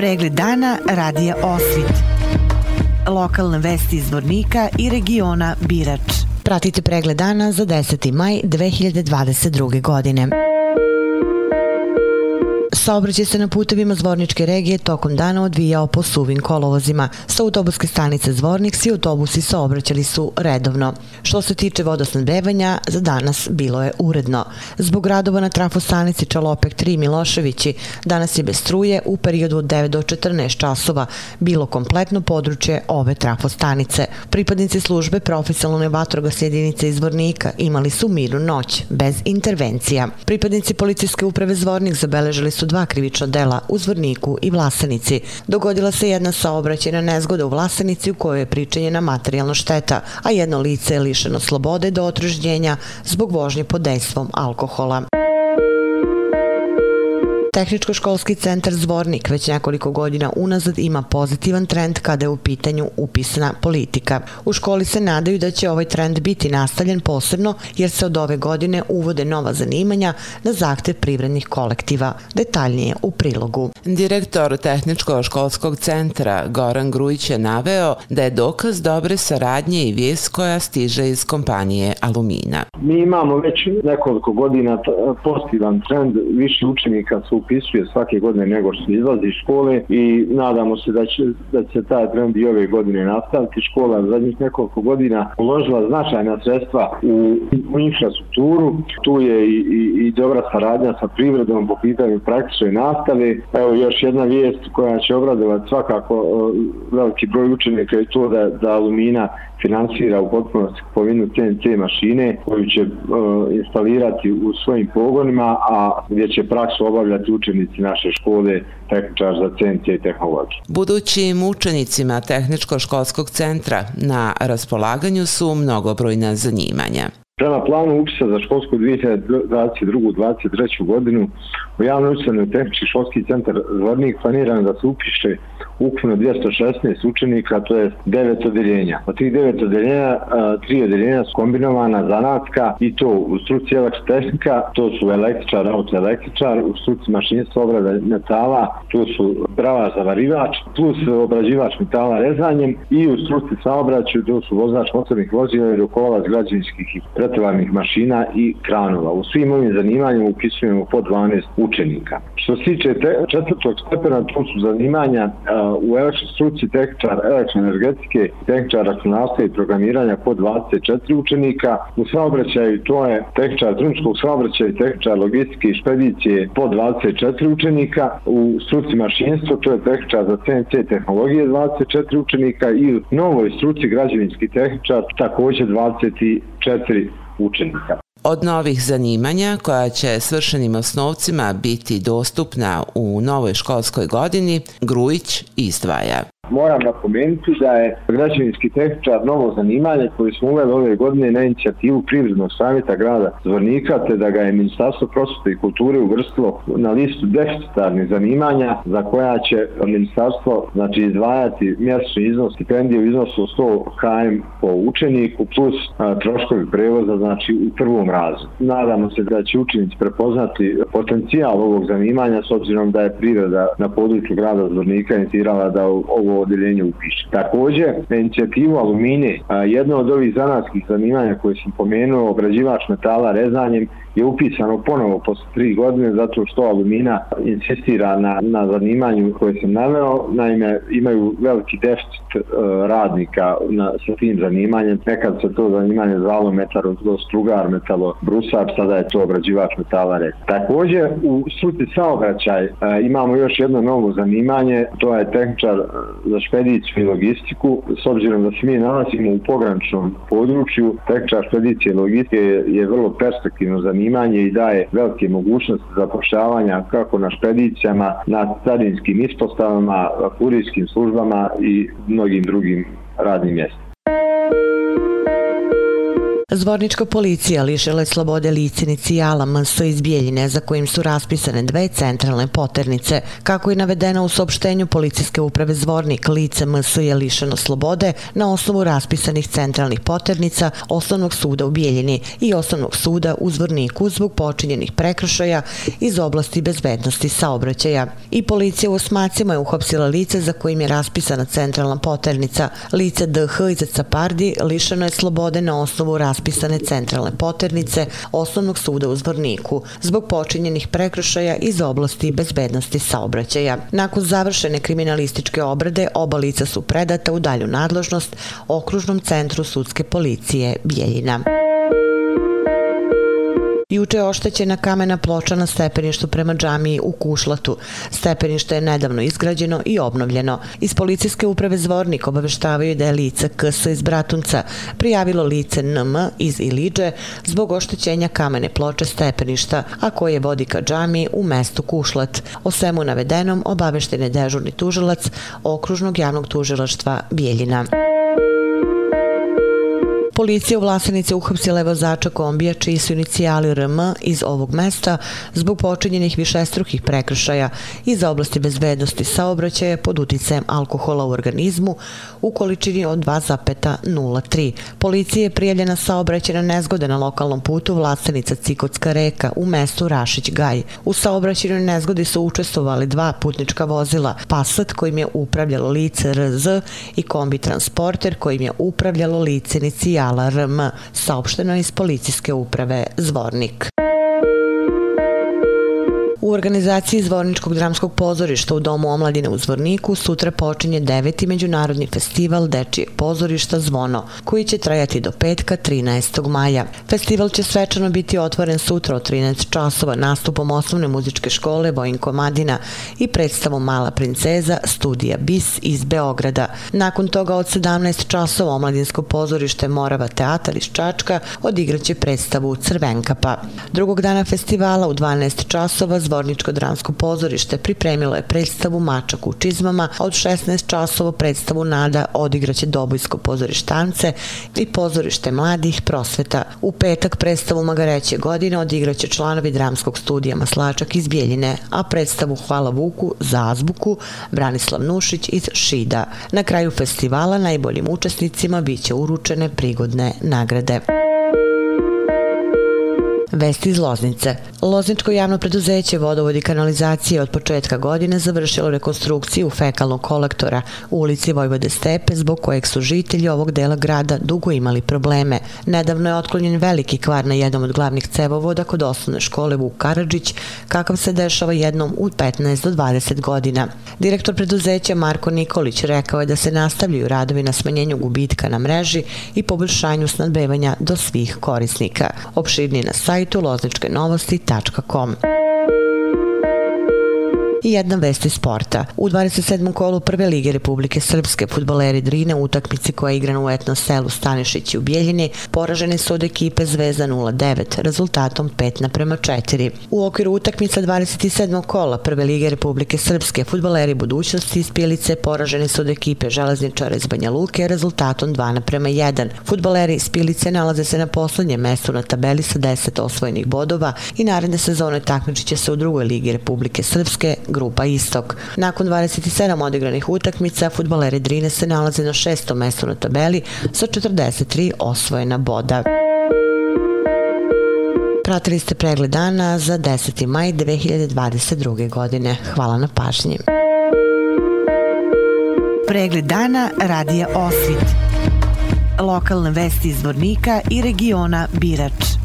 Pregled dana radija Osvit. Lokalne vesti iz Vornika i regiona Birač. Pratite pregled dana za 10. maj 2022. godine. Saobraćaj se na putevima Zvorničke regije tokom dana odvijao po suvim kolovozima. Sa autobuske stanice Zvornik svi autobusi saobraćali su redovno. Što se tiče vodosnadbevanja, za danas bilo je uredno. Zbog radova na trafostanici Čalopek 3 Miloševići, danas je bez struje u periodu od 9 do 14 časova bilo kompletno područje ove trafostanice. Pripadnici službe profesionalne vatrogas jedinice iz Zvornika imali su miru noć, bez intervencija. Pripadnici policijske uprave Zvornik zabeležili su dva krivična dela u Zvorniku i Vlasenici. Dogodila se jedna saobraćena nezgoda u Vlasenici u kojoj je pričinjena materijalna šteta, a jedno lice je lišeno slobode do otrežnjenja zbog vožnje pod dejstvom alkohola. Tehničko-školski centar Zvornik već nekoliko godina unazad ima pozitivan trend kada je u pitanju upisna politika. U školi se nadaju da će ovaj trend biti nastavljen posebno jer se od ove godine uvode nova zanimanja na zahtev privrednih kolektiva. Detaljnije u prilogu. Direktor Tehničko-školskog centra Goran Grujić je naveo da je dokaz dobre saradnje i vijest koja stiže iz kompanije Alumina. Mi imamo već nekoliko godina pozitivan trend, više učenika su upisuje svake godine nego što izlazi iz škole i nadamo se da će, da će taj trend i ove godine nastaviti. Škola zadnjih nekoliko godina uložila značajna sredstva u, u infrastrukturu. Tu je i, i, i dobra saradnja sa privredom po pitanju praktične nastave. Evo još jedna vijest koja će obradovati svakako veliki broj učenika je to da, da Alumina finansira u potpunosti kupovinu CNC mašine koju će uh, instalirati u svojim pogonima, a gdje će praksu obavljati učenici naše škole tehničar za CNC tehnologije. Budućim učenicima Tehničko-školskog centra na raspolaganju su mnogobrojna zanimanja. Prema planu upisa za školsku 2022-2023 godinu u javnoj ustanovi Tehnički školski centar Zvornik planirano da se upiše ukupno 216 učenika, to je 9 odeljenja. Od tih 9 odeljenja, tri odeljenja su kombinovana zanatska i to u struci elektrotehnika, to su električar, autoelektričar, u struci mašinstva obrada metala, to su brava zavarivač, plus obrađivač metala rezanjem i u struci saobraću, to su vozač motornih vozila i rukovalac građevinskih i pretovarnih mašina i kranova. U svim ovim zanimanjima upisujemo po 12 učenika. Što se tiče četvrtog stepena, to su zanimanja u elektrostruci tehničar elektroenergetike, tehničar računalstva i programiranja po 24 učenika. U saobraćaju to je tehničar drumskog saobraćaja i tehničar logistike i špedicije po 24 učenika. U struci mašinstva to je tehničar za CNC tehnologije 24 učenika i u novoj struci građevinski tehničar također 24 učenika. Od novih zanimanja koja će svršenim osnovcima biti dostupna u novoj školskoj godini, Grujić izdvaja moram napomenuti da je građevinski tehničar novo zanimanje koje smo uveli ove godine na inicijativu Privrednog savjeta grada Zvornika, te da ga je Ministarstvo prosvete i kulture uvrstilo na listu deficitarnih zanimanja za koja će Ministarstvo znači, izdvajati mjesečni iznos stipendije u iznosu 100 km po učeniku plus a, troškovi prevoza znači, u prvom razu. Nadamo se da će učenici prepoznati potencijal ovog zanimanja s obzirom da je priroda na području grada Zvornika inicirala da ovo odeljenje upiše. Također, na inicijativu Alumine, jedno od ovih zanatskih zanimanja koje sam pomenuo, obrađivač metala rezanjem, je upisano ponovo posle tri godine zato što Alumina insistira na, na zanimanju koje sam naveo. Naime, imaju veliki deficit uh, radnika na, sa tim zanimanjem. Nekad se to zanimanje zvalo metalostrugar, strugar, metalo sada je to obrađivač metala red. Također, u struci saobraćaj uh, imamo još jedno novo zanimanje, to je tehničar e, za špediciju i logistiku. S obzirom da se mi nalazimo u pograničnom području, tehničar špedicije i logistike je, je vrlo perspektivno zanimanje zanimanje i daje velike mogućnosti zapošljavanja kako na špedicijama, na carinskim ispostavama, kurijskim službama i mnogim drugim radnim mjestima. Zvornička policija lišila je slobode lice inicijala Mso iz Bijeljine za kojim su raspisane dve centralne poternice. Kako je navedeno u saopštenju policijske uprave Zvornik, lice MS je lišeno slobode na osnovu raspisanih centralnih poternica Osnovnog suda u Bijeljini i Osnovnog suda u Zvorniku zbog počinjenih prekršaja iz oblasti bezbednosti saobraćaja. I policija u Osmacima je uhopsila lice za kojim je raspisana centralna poternica. Lice DH iz Capardi lišeno je slobode na osnovu raspisane raspisane centralne poternice Osnovnog suda u Zvorniku zbog počinjenih prekršaja iz oblasti bezbednosti saobraćaja. Nakon završene kriminalističke obrade, oba lica su predata u dalju nadložnost Okružnom centru sudske policije Bijeljina. Juče je oštećena kamena ploča na stepeništu prema džamiji u Kušlatu. Stepenište je nedavno izgrađeno i obnovljeno. Iz policijske uprave Zvornik obaveštavaju da je lice KS iz Bratunca prijavilo lice NM iz Iliđe zbog oštećenja kamene ploče stepeništa, a koje vodi ka džamiji u mestu Kušlat. O svemu navedenom obavešten je dežurni tužilac okružnog javnog tužilaštva Bijeljina. Policija u Vlasenici uhapsila je vozača kombija čiji su inicijali RM iz ovog mesta zbog počinjenih višestrukih prekršaja iz oblasti bezbednosti saobraćaja pod uticajem alkohola u organizmu u količini od 2,03. Policija je prijavljena saobraćena nezgoda na lokalnom putu Vlasenica Cikotska reka u mestu Rašić Gaj. U saobraćenoj nezgodi su učestvovali dva putnička vozila, Passat kojim je upravljalo lice RZ i kombi transporter kojim je upravljalo lice inicijali Alarm, saopšteno iz policijske uprave Zvornik. U organizaciji Zvorničkog dramskog pozorišta u Domu omladine u Zvorniku sutra počinje deveti međunarodni festival Dečijeg pozorišta Zvono, koji će trajati do petka 13. maja. Festival će svečano biti otvoren sutra od 13 časova nastupom osnovne muzičke škole Vojnko Madina i predstavom Mala princeza studija BIS iz Beograda. Nakon toga od 17 časova omladinsko pozorište Morava teatar iz Čačka odigraće predstavu Crvenkapa. Drugog dana festivala u 12 časova Zvorničko dramsko pozorište pripremilo je predstavu Mačak u čizmama, od 16 časova predstavu Nada odigraće Dobojsko pozorištance i pozorište mladih prosveta. U petak predstavu Magareće godine odigraće članovi dramskog studija Maslačak iz Bijeljine, a predstavu Hvala Vuku za azbuku Branislav Nušić iz Šida. Na kraju festivala najboljim učesnicima biće uručene prigodne nagrade. Vesti iz Loznice. Lozničko javno preduzeće vodovod i kanalizacije od početka godine završilo rekonstrukciju fekalnog kolektora u ulici Vojvode Stepe zbog kojeg su žitelji ovog dela grada dugo imali probleme. Nedavno je otklonjen veliki kvar na jednom od glavnih cevovoda kod osnovne škole Vuk Karadžić, kakav se dešava jednom u 15 do 20 godina. Direktor preduzeća Marko Nikolić rekao je da se nastavljaju radovi na smanjenju gubitka na mreži i poboljšanju snadbevanja do svih korisnika. Opširni na sajtu sajtu lozničkenovosti.com i jedna vest iz sporta. U 27. kolu Prve lige Republike Srpske futboleri Drine u utakmici koja je igrana u etno selu Stanišići u Bijeljini poraženi su od ekipe Zvezda 0-9 rezultatom 5 naprema 4. U okviru utakmica 27. kola Prve lige Republike Srpske futboleri budućnosti iz Pilice poraženi su od ekipe Železničara iz Banja Luke rezultatom 2 naprema 1. Futboleri iz Pilice nalaze se na poslednjem mestu na tabeli sa 10 osvojenih bodova i naredne sezone takmičit će se u drugoj ligi Republike Srpske grupa Istok. Nakon 27 odigranih utakmica, futbaleri Drine se nalaze na šestom mestu na tabeli sa 43 osvojena boda. Pratili ste pregled dana za 10. maj 2022. godine. Hvala na pažnji. Pregled dana radija Osvit. Lokalne vesti iz Vornika i regiona Birač.